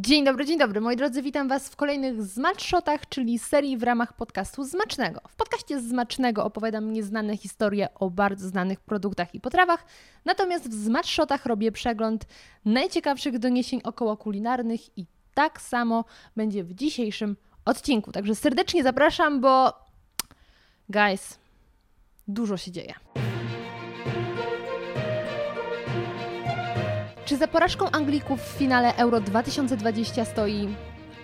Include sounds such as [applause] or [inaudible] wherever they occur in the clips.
Dzień dobry, dzień dobry. Moi drodzy, witam Was w kolejnych Zmatshotach, czyli serii w ramach podcastu Zmacznego. W podcaście Zmacznego opowiadam nieznane historie o bardzo znanych produktach i potrawach, natomiast w Zmatshotach robię przegląd najciekawszych doniesień około kulinarnych i tak samo będzie w dzisiejszym odcinku. Także serdecznie zapraszam, bo guys, dużo się dzieje. Czy za porażką Anglików w finale Euro 2020 stoi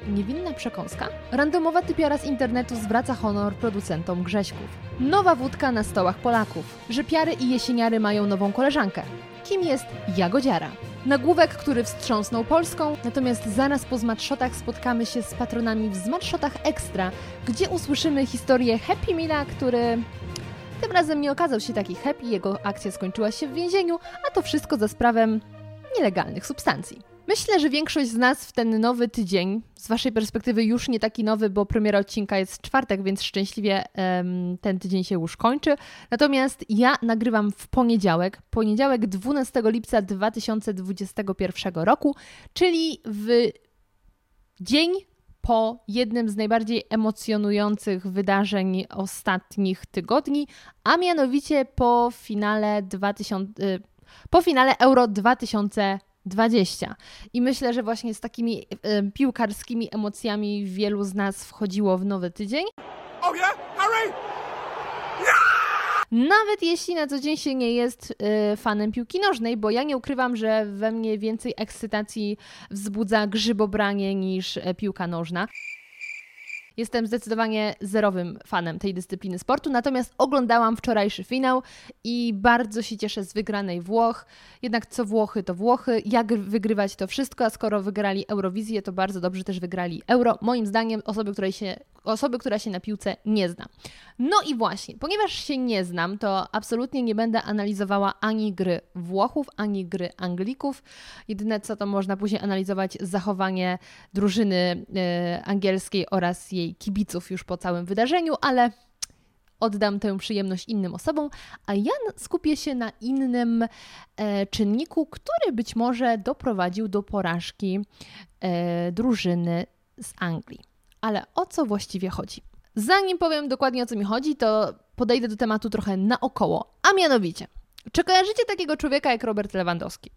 niewinna przekąska? Randomowa typiara z internetu zwraca honor producentom grześków. Nowa wódka na stołach Polaków. Żepiary i jesieniary mają nową koleżankę. Kim jest Jagodziara? Nagłówek, który wstrząsnął Polską, natomiast zaraz po Zmatshotach spotkamy się z patronami w Zmatshotach Extra, gdzie usłyszymy historię Happy Meala, który tym razem nie okazał się taki happy, jego akcja skończyła się w więzieniu, a to wszystko za sprawę nielegalnych substancji. Myślę, że większość z nas w ten nowy tydzień, z Waszej perspektywy już nie taki nowy, bo premiera odcinka jest w czwartek, więc szczęśliwie ten tydzień się już kończy. Natomiast ja nagrywam w poniedziałek, poniedziałek 12 lipca 2021 roku, czyli w dzień po jednym z najbardziej emocjonujących wydarzeń ostatnich tygodni, a mianowicie po finale 2000 po finale Euro 2020. I myślę, że właśnie z takimi y, piłkarskimi emocjami wielu z nas wchodziło w nowy tydzień. Oh yeah? Harry! Nawet jeśli na co dzień się nie jest y, fanem piłki nożnej, bo ja nie ukrywam, że we mnie więcej ekscytacji wzbudza grzybobranie niż y, piłka nożna. Jestem zdecydowanie zerowym fanem tej dyscypliny sportu, natomiast oglądałam wczorajszy finał i bardzo się cieszę z wygranej Włoch. Jednak co Włochy, to Włochy. Jak wygrywać to wszystko, a skoro wygrali Eurowizję, to bardzo dobrze też wygrali Euro. Moim zdaniem osoby, której się osoby, która się na piłce nie zna. No i właśnie, ponieważ się nie znam, to absolutnie nie będę analizowała ani gry Włochów, ani gry Anglików. Jedyne co to można później analizować zachowanie drużyny y, angielskiej oraz jej kibiców już po całym wydarzeniu, ale oddam tę przyjemność innym osobom, a ja skupię się na innym e, czynniku, który być może doprowadził do porażki e, drużyny z Anglii. Ale o co właściwie chodzi? Zanim powiem dokładnie o co mi chodzi, to podejdę do tematu trochę naokoło, a mianowicie, czy kojarzycie takiego człowieka jak Robert Lewandowski?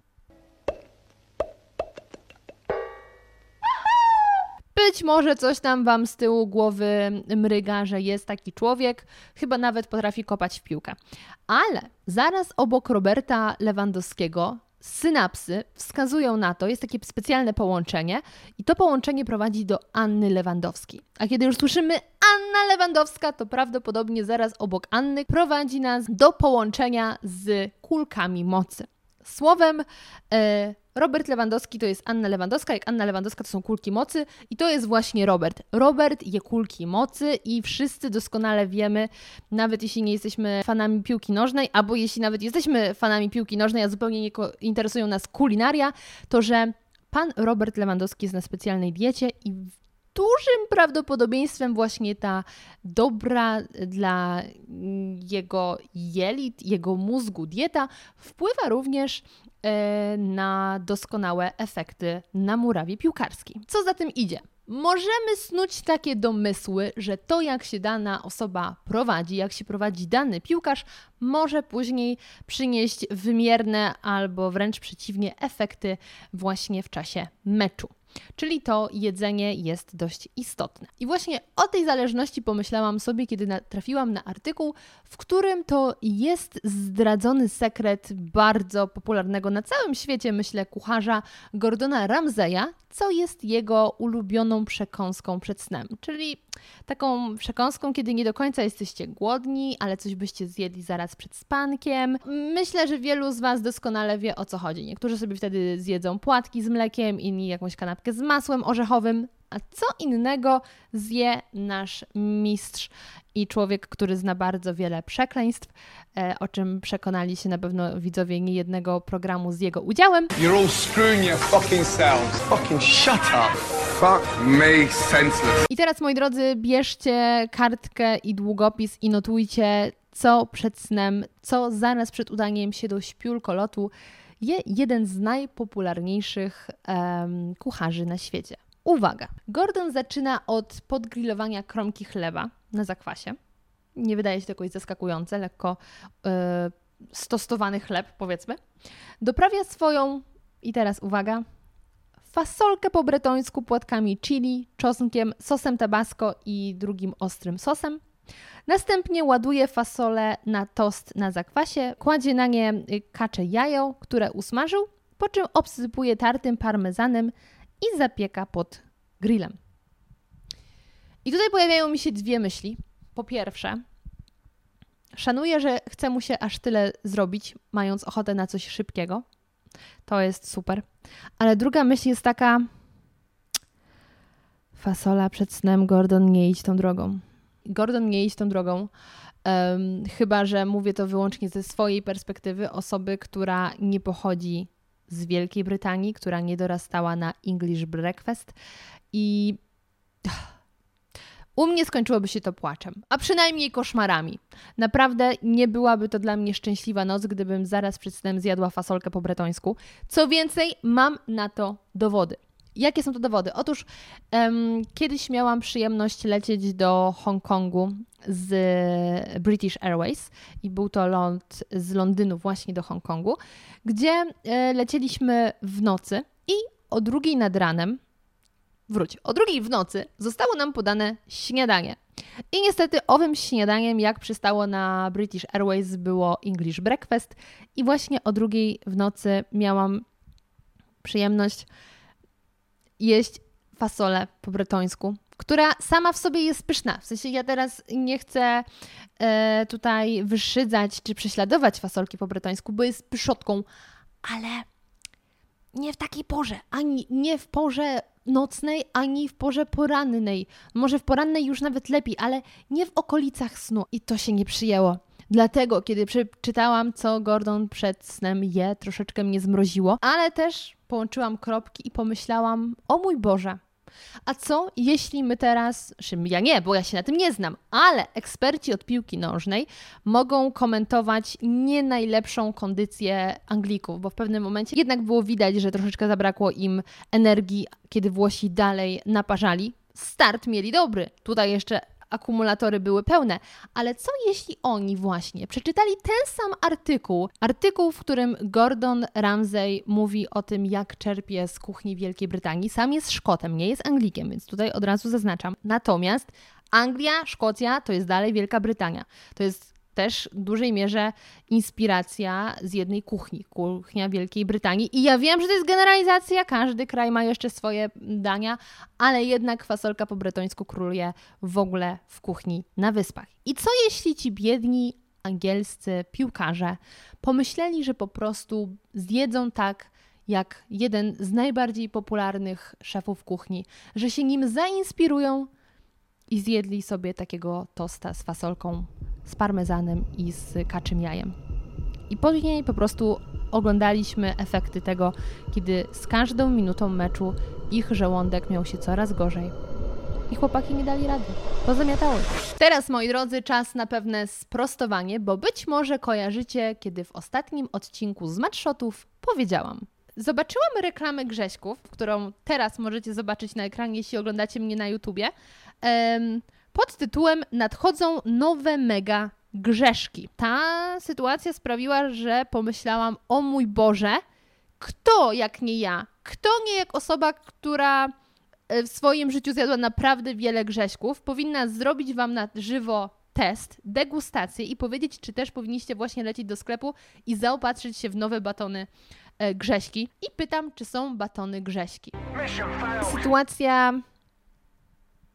Być może coś tam Wam z tyłu głowy mryga, że jest taki człowiek, chyba nawet potrafi kopać w piłkę. Ale zaraz obok Roberta Lewandowskiego synapsy wskazują na to, jest takie specjalne połączenie i to połączenie prowadzi do Anny Lewandowskiej. A kiedy już słyszymy Anna Lewandowska, to prawdopodobnie zaraz obok Anny prowadzi nas do połączenia z kulkami mocy. Słowem, e, Robert Lewandowski to jest Anna Lewandowska, jak Anna Lewandowska to są kulki mocy i to jest właśnie Robert. Robert je kulki mocy i wszyscy doskonale wiemy, nawet jeśli nie jesteśmy fanami piłki nożnej, albo jeśli nawet jesteśmy fanami piłki nożnej, a zupełnie nie interesują nas kulinaria, to że pan Robert Lewandowski jest na specjalnej diecie i dużym prawdopodobieństwem właśnie ta dobra dla jego jelit, jego mózgu dieta wpływa również na doskonałe efekty na murawie piłkarskiej. Co za tym idzie? Możemy snuć takie domysły, że to, jak się dana osoba prowadzi, jak się prowadzi dany piłkarz, może później przynieść wymierne albo wręcz przeciwnie efekty właśnie w czasie meczu. Czyli to jedzenie jest dość istotne. I właśnie o tej zależności pomyślałam sobie, kiedy trafiłam na artykuł, w którym to jest zdradzony sekret bardzo popularnego na całym świecie, myślę, kucharza Gordona Ramseya, co jest jego ulubioną przekąską przed snem. Czyli taką przekąską, kiedy nie do końca jesteście głodni, ale coś byście zjedli zaraz przed spankiem. Myślę, że wielu z Was doskonale wie o co chodzi. Niektórzy sobie wtedy zjedzą płatki z mlekiem, inni jakąś kanapkę z masłem orzechowym. A co innego zje nasz mistrz i człowiek, który zna bardzo wiele przekleństw, e, o czym przekonali się na pewno widzowie niejednego programu z jego udziałem. You're all screwing your fucking selves. Fucking shut up. Fuck me senseless. I teraz, moi drodzy, bierzcie kartkę i długopis i notujcie, co przed snem, co zaraz przed udaniem się do śpiulkolotu je jeden z najpopularniejszych um, kucharzy na świecie. Uwaga! Gordon zaczyna od podgrillowania kromki chleba na zakwasie. Nie wydaje się to jakoś zaskakujące, lekko yy, chleb, powiedzmy. Doprawia swoją, i teraz uwaga, fasolkę po bretońsku płatkami chili, czosnkiem, sosem tabasco i drugim ostrym sosem. Następnie ładuje fasolę na tost na zakwasie, kładzie na nie y, kacze jajo, które usmażył, po czym obsypuje tartym parmezanem i zapieka pod grillem. I tutaj pojawiają mi się dwie myśli. Po pierwsze, szanuję, że chce mu się aż tyle zrobić, mając ochotę na coś szybkiego. To jest super. Ale druga myśl jest taka: fasola przed snem, Gordon, nie idź tą drogą. Gordon, nie idź tą drogą. Um, chyba, że mówię to wyłącznie ze swojej perspektywy osoby, która nie pochodzi z Wielkiej Brytanii, która nie dorastała na English breakfast i u mnie skończyłoby się to płaczem, a przynajmniej koszmarami. Naprawdę nie byłaby to dla mnie szczęśliwa noc, gdybym zaraz przed snem zjadła fasolkę po bretońsku. Co więcej, mam na to dowody. Jakie są to dowody? Otóż um, kiedyś miałam przyjemność lecieć do Hongkongu z British Airways i był to lot z Londynu właśnie do Hongkongu, gdzie e, lecieliśmy w nocy i o drugiej nad ranem wróć, o drugiej w nocy zostało nam podane śniadanie. I niestety owym śniadaniem, jak przystało na British Airways, było English Breakfast. I właśnie o drugiej w nocy miałam przyjemność jeść fasolę po bretońsku, która sama w sobie jest pyszna. W sensie ja teraz nie chcę e, tutaj wyszydzać czy prześladować fasolki po bretońsku, bo jest pyszotką, ale nie w takiej porze, ani nie w porze nocnej, ani w porze porannej. Może w porannej już nawet lepiej, ale nie w okolicach snu. I to się nie przyjęło. Dlatego, kiedy przeczytałam, co Gordon przed snem je, troszeczkę mnie zmroziło, ale też połączyłam kropki i pomyślałam: O mój Boże, a co jeśli my teraz, ja nie, bo ja się na tym nie znam, ale eksperci od piłki nożnej mogą komentować nie najlepszą kondycję Anglików, bo w pewnym momencie jednak było widać, że troszeczkę zabrakło im energii, kiedy Włosi dalej naparzali. Start mieli dobry. Tutaj jeszcze akumulatory były pełne. Ale co jeśli oni właśnie przeczytali ten sam artykuł, artykuł, w którym Gordon Ramsay mówi o tym, jak czerpie z kuchni Wielkiej Brytanii. Sam jest Szkotem, nie jest Anglikiem, więc tutaj od razu zaznaczam. Natomiast Anglia, Szkocja to jest dalej Wielka Brytania. To jest też w dużej mierze inspiracja z jednej kuchni, kuchnia Wielkiej Brytanii. I ja wiem, że to jest generalizacja, każdy kraj ma jeszcze swoje dania, ale jednak fasolka po bretońsku króluje w ogóle w kuchni na wyspach. I co jeśli ci biedni angielscy piłkarze pomyśleli, że po prostu zjedzą tak, jak jeden z najbardziej popularnych szefów kuchni, że się nim zainspirują i zjedli sobie takiego tosta z fasolką z parmezanem i z kaczym jajem. I później po prostu oglądaliśmy efekty tego, kiedy z każdą minutą meczu ich żołądek miał się coraz gorzej. I chłopaki nie dali rady. Pozamiatało. Teraz, moi drodzy, czas na pewne sprostowanie, bo być może kojarzycie, kiedy w ostatnim odcinku z Matshotów powiedziałam. Zobaczyłam reklamę Grześków, którą teraz możecie zobaczyć na ekranie, jeśli oglądacie mnie na YouTubie. Um, pod tytułem Nadchodzą nowe mega grzeszki. Ta sytuacja sprawiła, że pomyślałam: O mój Boże, kto jak nie ja? Kto nie jak osoba, która e, w swoim życiu zjadła naprawdę wiele grzeszków, powinna zrobić wam na żywo test, degustację i powiedzieć, czy też powinniście właśnie lecieć do sklepu i zaopatrzyć się w nowe batony e, grześki. I pytam, czy są batony grześki. Sytuacja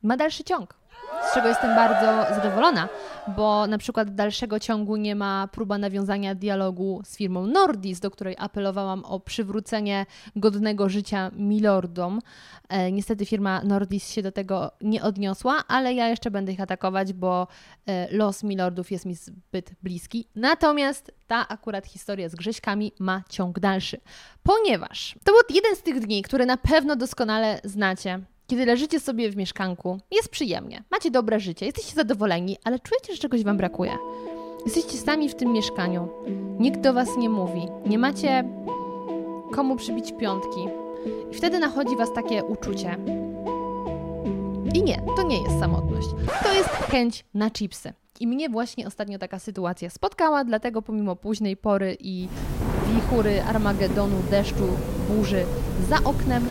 ma dalszy ciąg z czego jestem bardzo zadowolona, bo na przykład dalszego ciągu nie ma próba nawiązania dialogu z firmą Nordis, do której apelowałam o przywrócenie godnego życia milordom. E, niestety firma Nordis się do tego nie odniosła, ale ja jeszcze będę ich atakować, bo e, los milordów jest mi zbyt bliski. Natomiast ta akurat historia z Grześkami ma ciąg dalszy, ponieważ to był jeden z tych dni, które na pewno doskonale znacie kiedy leżycie sobie w mieszkanku, jest przyjemnie, macie dobre życie, jesteście zadowoleni, ale czujecie, że czegoś Wam brakuje. Jesteście sami w tym mieszkaniu, nikt do Was nie mówi, nie macie komu przybić piątki. I wtedy nachodzi Was takie uczucie. I nie, to nie jest samotność. To jest chęć na chipsy. I mnie właśnie ostatnio taka sytuacja spotkała, dlatego pomimo późnej pory i wichury, armagedonu, deszczu, burzy za oknem,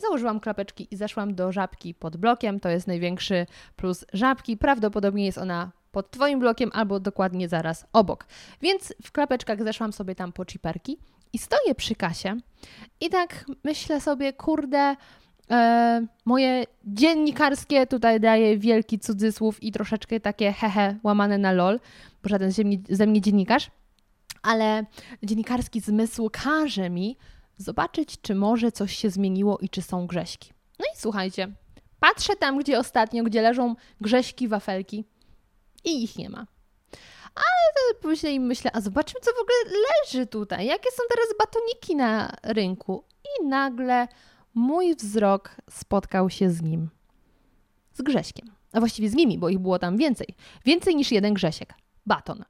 założyłam klapeczki i zeszłam do żabki pod blokiem. To jest największy plus żabki. Prawdopodobnie jest ona pod Twoim blokiem albo dokładnie zaraz obok. Więc w klapeczkach zeszłam sobie tam po chiperki i stoję przy kasie i tak myślę sobie, kurde, e, moje dziennikarskie, tutaj daję wielki cudzysłów i troszeczkę takie hehe łamane na lol, bo żaden ze mnie, ze mnie dziennikarz, ale dziennikarski zmysł każe mi zobaczyć, czy może coś się zmieniło i czy są grześki. No i słuchajcie, patrzę tam, gdzie ostatnio, gdzie leżą grześki, wafelki i ich nie ma. Ale później myślę, a zobaczmy, co w ogóle leży tutaj. Jakie są teraz batoniki na rynku? I nagle mój wzrok spotkał się z nim. Z Grześkiem. A właściwie z nimi, bo ich było tam więcej. Więcej niż jeden Grzesiek. Baton.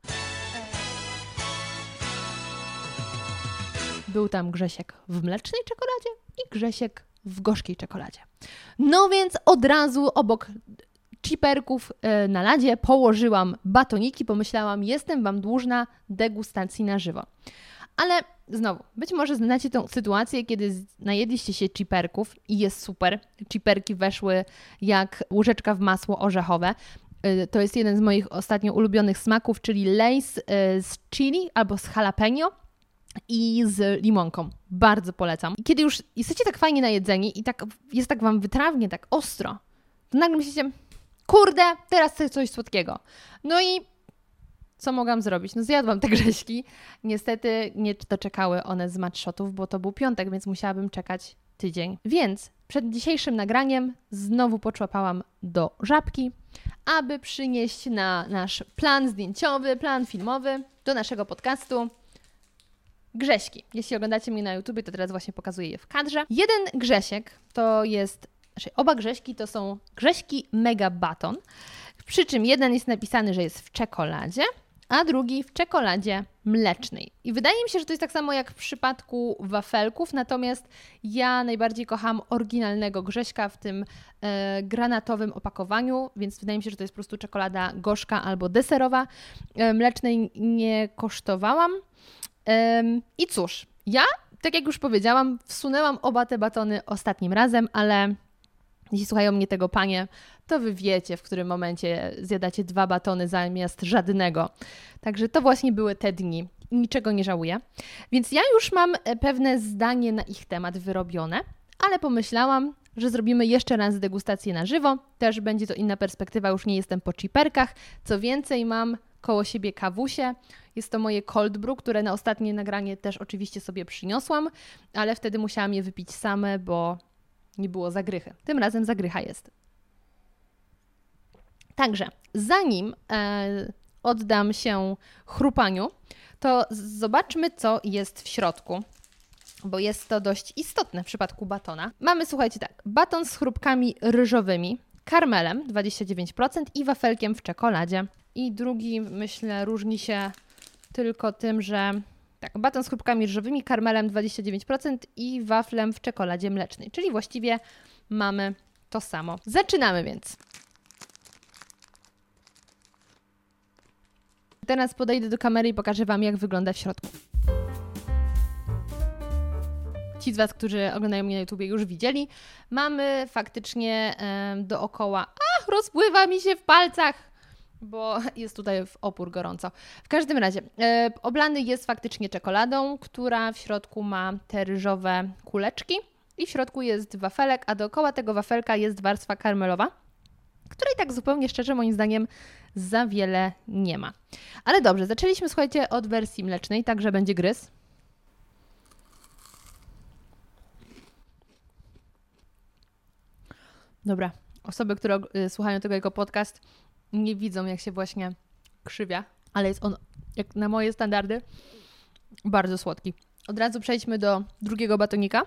Był tam Grzesiek w mlecznej czekoladzie i Grzesiek w gorzkiej czekoladzie. No więc od razu obok chiperków e, na ladzie położyłam batoniki, pomyślałam, jestem Wam dłużna degustacji na żywo. Ale znowu, być może znacie tą sytuację, kiedy najedliście się chiperków i jest super. Chiperki weszły jak łyżeczka w masło orzechowe. E, to jest jeden z moich ostatnio ulubionych smaków, czyli Lays e, z chili albo z jalapeno i z limonką. Bardzo polecam. Kiedy już jesteście tak fajnie najedzeni i tak jest tak wam wytrawnie, tak ostro, to nagle myślicie, kurde, teraz chcę coś słodkiego. No i co mogłam zrobić? No zjadłam te grześki. Niestety nie doczekały one z matshotów, bo to był piątek, więc musiałabym czekać tydzień. Więc przed dzisiejszym nagraniem znowu poczłapałam do żabki, aby przynieść na nasz plan zdjęciowy, plan filmowy do naszego podcastu Grześki. Jeśli oglądacie mnie na YouTube, to teraz właśnie pokazuję je w kadrze. Jeden Grzesiek to jest, znaczy oba Grześki to są Grześki Mega Baton, przy czym jeden jest napisany, że jest w czekoladzie, a drugi w czekoladzie mlecznej. I wydaje mi się, że to jest tak samo jak w przypadku wafelków, natomiast ja najbardziej kocham oryginalnego Grześka w tym e, granatowym opakowaniu, więc wydaje mi się, że to jest po prostu czekolada gorzka albo deserowa. E, mlecznej nie kosztowałam. I cóż, ja, tak jak już powiedziałam, wsunęłam oba te batony ostatnim razem, ale jeśli słuchają mnie tego panie, to wy wiecie, w którym momencie zjadacie dwa batony zamiast żadnego. Także to właśnie były te dni. Niczego nie żałuję. Więc ja już mam e, pewne zdanie na ich temat wyrobione, ale pomyślałam, że zrobimy jeszcze raz degustację na żywo. Też będzie to inna perspektywa, już nie jestem po chiperkach. Co więcej, mam koło siebie kawusie. Jest to moje cold brew, które na ostatnie nagranie też oczywiście sobie przyniosłam, ale wtedy musiałam je wypić same, bo nie było zagrychy. Tym razem zagrycha jest. Także, zanim e, oddam się chrupaniu, to zobaczmy, co jest w środku, bo jest to dość istotne w przypadku batona. Mamy, słuchajcie, tak, baton z chrupkami ryżowymi, karmelem 29% i wafelkiem w czekoladzie. I drugi, myślę, różni się tylko tym, że tak, baton z chrupkami ryżowymi, karmelem 29% i waflem w czekoladzie mlecznej. Czyli właściwie mamy to samo. Zaczynamy więc. Teraz podejdę do kamery i pokażę Wam, jak wygląda w środku. Ci z Was, którzy oglądają mnie na YouTubie, już widzieli. Mamy faktycznie e, dookoła. Ach, rozpływa mi się w palcach! Bo jest tutaj w opór gorąco. W każdym razie, e, oblany jest faktycznie czekoladą, która w środku ma te ryżowe kuleczki i w środku jest wafelek, a dookoła tego wafelka jest warstwa karmelowa, której tak zupełnie szczerze moim zdaniem za wiele nie ma. Ale dobrze, zaczęliśmy słuchajcie od wersji mlecznej, także będzie gryz. Dobra, osoby, które y, słuchają tego jako podcast, nie widzą, jak się właśnie krzywia, ale jest on, jak na moje standardy, bardzo słodki. Od razu przejdźmy do drugiego batonika.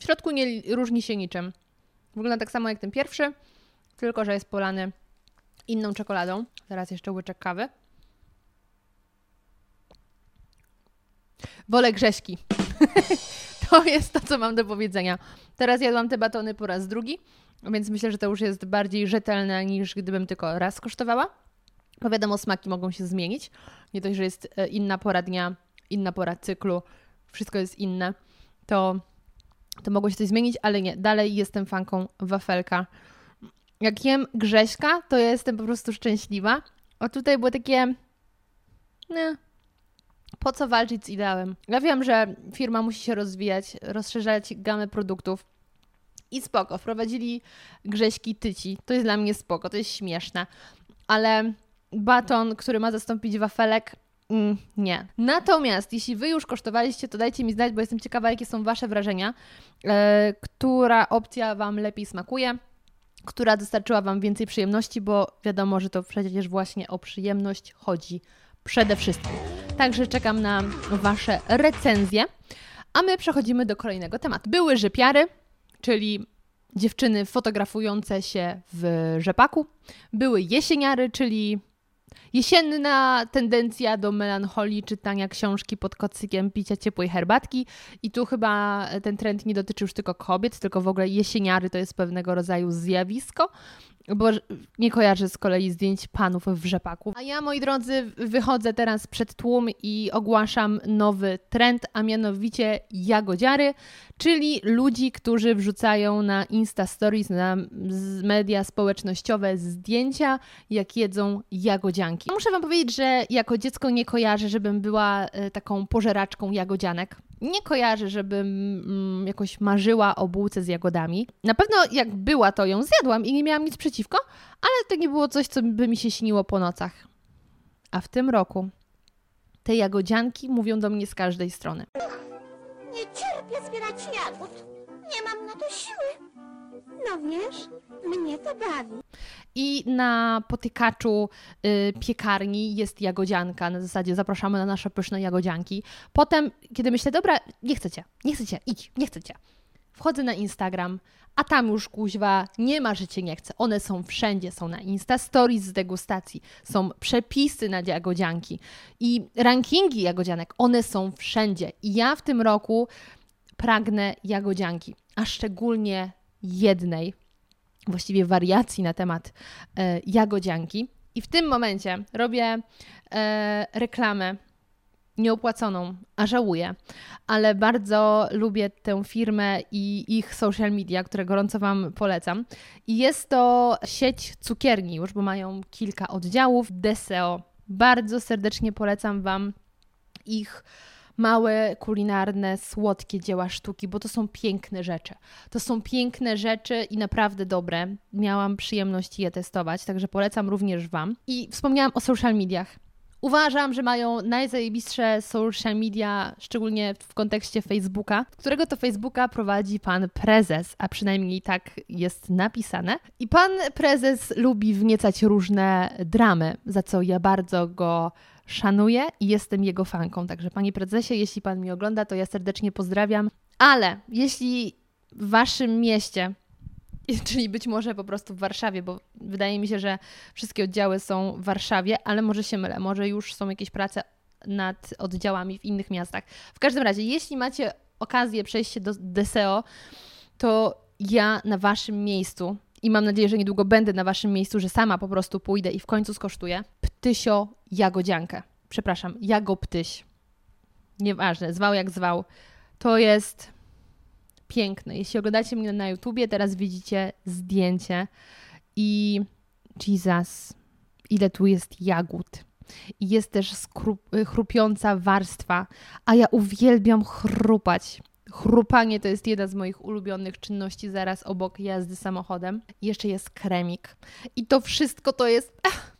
W środku nie różni się niczym. Wygląda tak samo jak ten pierwszy, tylko że jest polany inną czekoladą. Teraz jeszcze łyczek kawy. Wolę grześki. [laughs] to jest to, co mam do powiedzenia. Teraz jadłam te batony po raz drugi, więc myślę, że to już jest bardziej rzetelne niż gdybym tylko raz kosztowała. Bo wiadomo, smaki mogą się zmienić. Nie dość, że jest e, inna pora dnia, inna pora cyklu, wszystko jest inne, to, to mogło się coś zmienić, ale nie, dalej jestem fanką wafelka. Jak jem grześka, to ja jestem po prostu szczęśliwa. A tutaj było takie... Nie, po co walczyć z ideałem? Ja wiem, że firma musi się rozwijać, rozszerzać gamę produktów. I spoko, wprowadzili grześki tyci. To jest dla mnie spoko, to jest śmieszne. Ale baton, który ma zastąpić wafelek, mm, nie. Natomiast jeśli Wy już kosztowaliście, to dajcie mi znać, bo jestem ciekawa, jakie są Wasze wrażenia. E, która opcja Wam lepiej smakuje? Która dostarczyła Wam więcej przyjemności, bo wiadomo, że to przecież właśnie o przyjemność chodzi przede wszystkim. Także czekam na Wasze recenzje. A my przechodzimy do kolejnego tematu. Były rzepiary, czyli dziewczyny fotografujące się w rzepaku. Były jesieniary, czyli Jesienna tendencja do melancholii, czytania książki pod kocykiem, picia ciepłej herbatki. I tu chyba ten trend nie dotyczy już tylko kobiet, tylko w ogóle jesieniary to jest pewnego rodzaju zjawisko bo nie kojarzę z kolei zdjęć panów w rzepaku. A ja, moi drodzy, wychodzę teraz przed tłum i ogłaszam nowy trend, a mianowicie jagodziary, czyli ludzi, którzy wrzucają na Insta Stories, na media społecznościowe zdjęcia, jak jedzą jagodzianki. Muszę Wam powiedzieć, że jako dziecko nie kojarzę, żebym była e, taką pożeraczką jagodzianek nie kojarzę, żebym mm, jakoś marzyła o bułce z jagodami. Na pewno jak była, to ją zjadłam i nie miałam nic przeciwko, ale to nie było coś, co by mi się śniło po nocach. A w tym roku te jagodzianki mówią do mnie z każdej strony. Nie cierpię zbierać jagód. Nie mam na to siły. No wiesz, mnie to bawi. I na potykaczu y, piekarni jest jagodzianka. Na zasadzie zapraszamy na nasze pyszne jagodzianki. Potem, kiedy myślę, dobra, nie chcecie, nie chcecie, idź, nie chcecie. Wchodzę na Instagram, a tam już kuźwa nie ma, że cię nie chce. One są wszędzie, są na Insta Stories z degustacji, są przepisy na jagodzianki i rankingi jagodzianek, one są wszędzie. I ja w tym roku pragnę jagodzianki, a szczególnie jednej, właściwie wariacji na temat e, jagodzianki. I w tym momencie robię e, reklamę nieopłaconą, a żałuję, ale bardzo lubię tę firmę i ich social media, które gorąco Wam polecam. I jest to sieć cukierni już, bo mają kilka oddziałów. Deseo. Bardzo serdecznie polecam Wam ich małe, kulinarne, słodkie dzieła sztuki, bo to są piękne rzeczy. To są piękne rzeczy i naprawdę dobre. Miałam przyjemność je testować, także polecam również Wam. I wspomniałam o social mediach. Uważam, że mają najzajebistsze social media, szczególnie w kontekście Facebooka, którego to Facebooka prowadzi pan prezes, a przynajmniej tak jest napisane. I pan prezes lubi wniecać różne dramy, za co ja bardzo go szanuję i jestem jego fanką. Także panie prezesie, jeśli pan mi ogląda, to ja serdecznie pozdrawiam. Ale jeśli w waszym mieście [laughs] czyli być może po prostu w Warszawie, bo wydaje mi się, że wszystkie oddziały są w Warszawie, ale może się mylę, może już są jakieś prace nad oddziałami w innych miastach. W każdym razie, jeśli macie okazję przejść się do DSEO, to ja na waszym miejscu i mam nadzieję, że niedługo będę na waszym miejscu, że sama po prostu pójdę i w końcu skosztuję ptysio jagodziankę. Przepraszam, jagoptyś. Nieważne, zwał jak zwał. To jest piękne. Jeśli oglądacie mnie na YouTubie, teraz widzicie zdjęcie i Jesus, ile tu jest jagód. I jest też chrupiąca warstwa, a ja uwielbiam chrupać. Chrupanie to jest jedna z moich ulubionych czynności zaraz obok jazdy samochodem. Jeszcze jest kremik. I to wszystko to jest ach,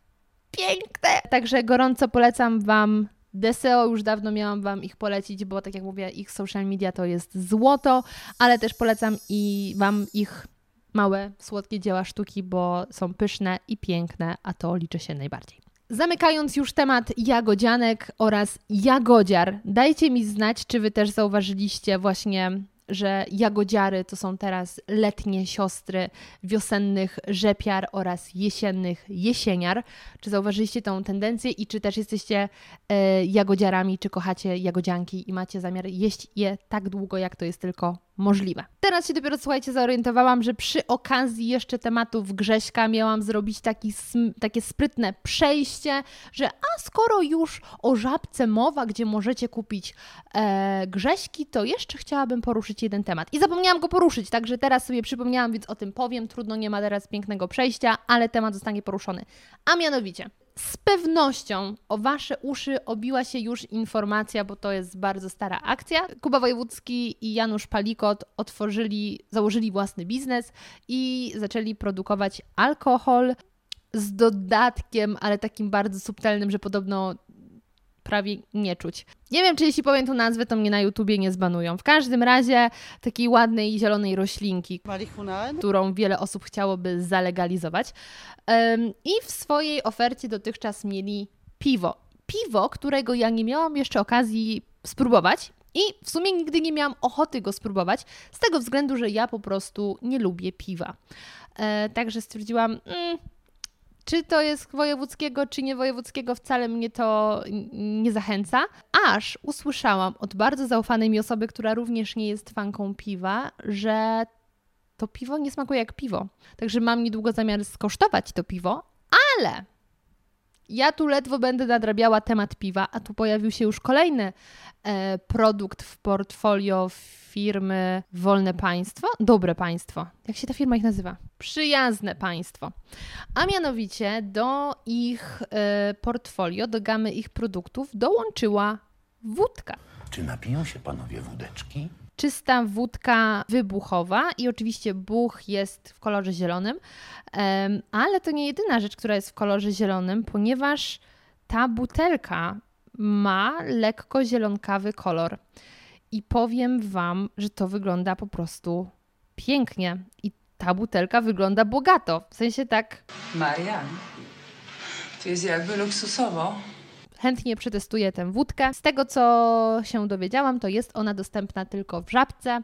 piękne. Także gorąco polecam Wam Deseo już dawno miałam Wam ich polecić, bo tak jak mówię, ich social media to jest złoto, ale też polecam i Wam ich małe, słodkie dzieła sztuki, bo są pyszne i piękne, a to liczy się najbardziej. Zamykając już temat jagodzianek oraz jagodziar, dajcie mi znać, czy Wy też zauważyliście właśnie że jagodziary to są teraz letnie siostry wiosennych rzepiar oraz jesiennych jesieniar. Czy zauważyliście tą tendencję i czy też jesteście e, jagodziarami, czy kochacie jagodzianki i macie zamiar jeść je tak długo, jak to jest tylko możliwe. Teraz się dopiero, słuchajcie, zorientowałam, że przy okazji jeszcze tematów Grześka miałam zrobić taki, takie sprytne przejście, że a skoro już o żabce mowa, gdzie możecie kupić e, Grześki, to jeszcze chciałabym poruszyć jeden temat. I zapomniałam go poruszyć, także teraz sobie przypomniałam, więc o tym powiem. Trudno, nie ma teraz pięknego przejścia, ale temat zostanie poruszony. A mianowicie, z pewnością o Wasze uszy obiła się już informacja, bo to jest bardzo stara akcja. Kuba Wojewódzki i Janusz Palikot otworzyli, założyli własny biznes i zaczęli produkować alkohol z dodatkiem, ale takim bardzo subtelnym, że podobno prawie nie czuć. Nie wiem, czy jeśli powiem tą nazwę, to mnie na YouTubie nie zbanują. W każdym razie takiej ładnej zielonej roślinki, którą wiele osób chciałoby zalegalizować. I w swojej ofercie dotychczas mieli piwo. Piwo, którego ja nie miałam jeszcze okazji spróbować. I w sumie nigdy nie miałam ochoty go spróbować, z tego względu, że ja po prostu nie lubię piwa. E, także stwierdziłam, mm, czy to jest wojewódzkiego, czy nie wojewódzkiego, wcale mnie to nie zachęca. Aż usłyszałam od bardzo zaufanej mi osoby, która również nie jest fanką piwa, że to piwo nie smakuje jak piwo. Także mam niedługo zamiar skosztować to piwo, ale ja tu ledwo będę nadrabiała temat piwa, a tu pojawił się już kolejny e, produkt w portfolio firmy Wolne Państwo, Dobre Państwo. Jak się ta firma ich nazywa? Przyjazne Państwo. A mianowicie do ich e, portfolio, do gamy ich produktów dołączyła wódka. Czy napiją się panowie wódeczki? Czysta wódka wybuchowa i oczywiście buch jest w kolorze zielonym, ale to nie jedyna rzecz, która jest w kolorze zielonym, ponieważ ta butelka ma lekko zielonkawy kolor. I powiem Wam, że to wygląda po prostu pięknie. I ta butelka wygląda bogato. W sensie tak. Marian, to jest jakby luksusowo chętnie przetestuję tę wódkę. Z tego, co się dowiedziałam, to jest ona dostępna tylko w żabce.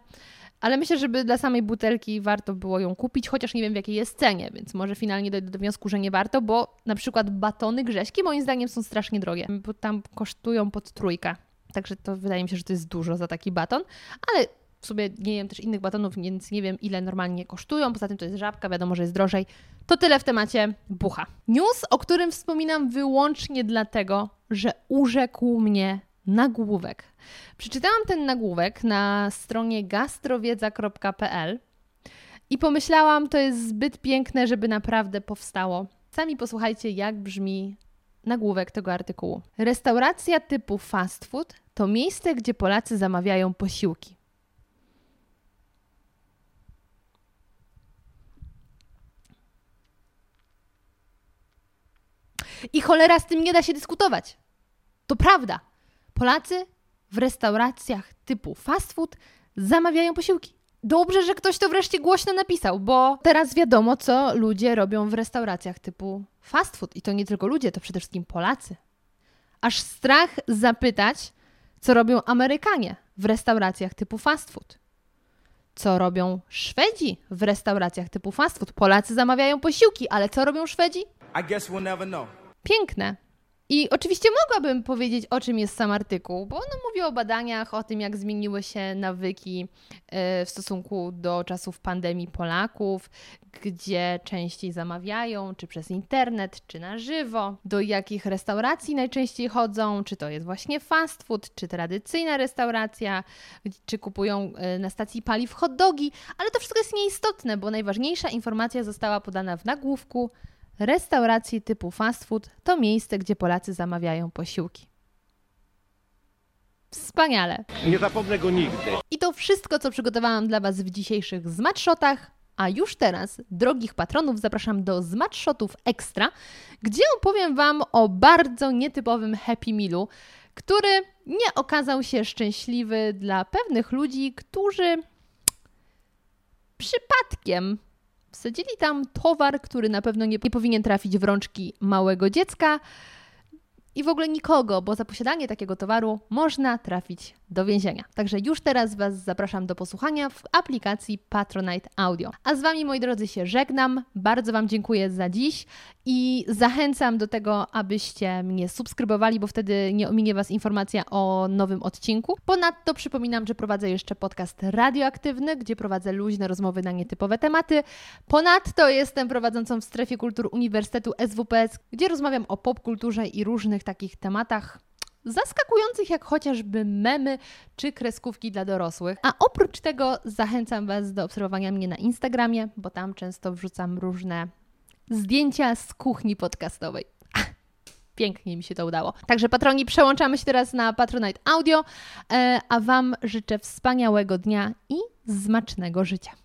Ale myślę, żeby dla samej butelki warto było ją kupić, chociaż nie wiem w jakiej jest cenie, więc może finalnie dojdę do wniosku, że nie warto, bo na przykład batony grześki moim zdaniem są strasznie drogie, bo tam kosztują pod trójkę. Także to wydaje mi się, że to jest dużo za taki baton, ale w sumie nie wiem też innych batonów, więc nie wiem ile normalnie kosztują. Poza tym to jest żabka, wiadomo, że jest drożej. To tyle w temacie bucha. News, o którym wspominam wyłącznie dlatego, że urzekł mnie nagłówek. Przeczytałam ten nagłówek na stronie gastrowiedza.pl i pomyślałam, to jest zbyt piękne, żeby naprawdę powstało. Sami posłuchajcie, jak brzmi nagłówek tego artykułu. Restauracja typu fast food to miejsce, gdzie Polacy zamawiają posiłki. I cholera z tym nie da się dyskutować. To prawda. Polacy w restauracjach typu fast food zamawiają posiłki. Dobrze, że ktoś to wreszcie głośno napisał, bo teraz wiadomo, co ludzie robią w restauracjach typu fast food. I to nie tylko ludzie, to przede wszystkim Polacy. Aż strach zapytać, co robią Amerykanie w restauracjach typu fast food. Co robią Szwedzi w restauracjach typu fast food? Polacy zamawiają posiłki, ale co robią Szwedzi? I guess we'll never know piękne. I oczywiście mogłabym powiedzieć, o czym jest sam artykuł, bo on mówi o badaniach, o tym, jak zmieniły się nawyki e, w stosunku do czasów pandemii Polaków, gdzie częściej zamawiają, czy przez internet, czy na żywo, do jakich restauracji najczęściej chodzą, czy to jest właśnie fast food, czy tradycyjna restauracja, czy kupują e, na stacji paliw hot dogi, ale to wszystko jest nieistotne, bo najważniejsza informacja została podana w nagłówku Restauracje typu fast food to miejsce, gdzie Polacy zamawiają posiłki. Wspaniale. Nie zapomnę go nigdy. I to wszystko, co przygotowałam dla Was w dzisiejszych Zmatshotach. A już teraz, drogich patronów, zapraszam do Zmatshotów Extra, gdzie opowiem Wam o bardzo nietypowym Happy Mealu, który nie okazał się szczęśliwy dla pewnych ludzi, którzy przypadkiem Wsadzili tam towar, który na pewno nie, nie powinien trafić w rączki małego dziecka. I w ogóle nikogo, bo za posiadanie takiego towaru można trafić do więzienia. Także już teraz Was zapraszam do posłuchania w aplikacji Patronite Audio. A z Wami, moi drodzy, się żegnam. Bardzo Wam dziękuję za dziś i zachęcam do tego, abyście mnie subskrybowali, bo wtedy nie ominie Was informacja o nowym odcinku. Ponadto przypominam, że prowadzę jeszcze podcast radioaktywny, gdzie prowadzę luźne rozmowy na nietypowe tematy. Ponadto jestem prowadzącą w strefie kultur Uniwersytetu SWPS, gdzie rozmawiam o popkulturze i różnych takich tematach zaskakujących jak chociażby memy czy kreskówki dla dorosłych. A oprócz tego zachęcam Was do obserwowania mnie na Instagramie, bo tam często wrzucam różne zdjęcia z kuchni podcastowej. Pięknie mi się to udało. Także patroni, przełączamy się teraz na Patronite Audio, e, a Wam życzę wspaniałego dnia i smacznego życia.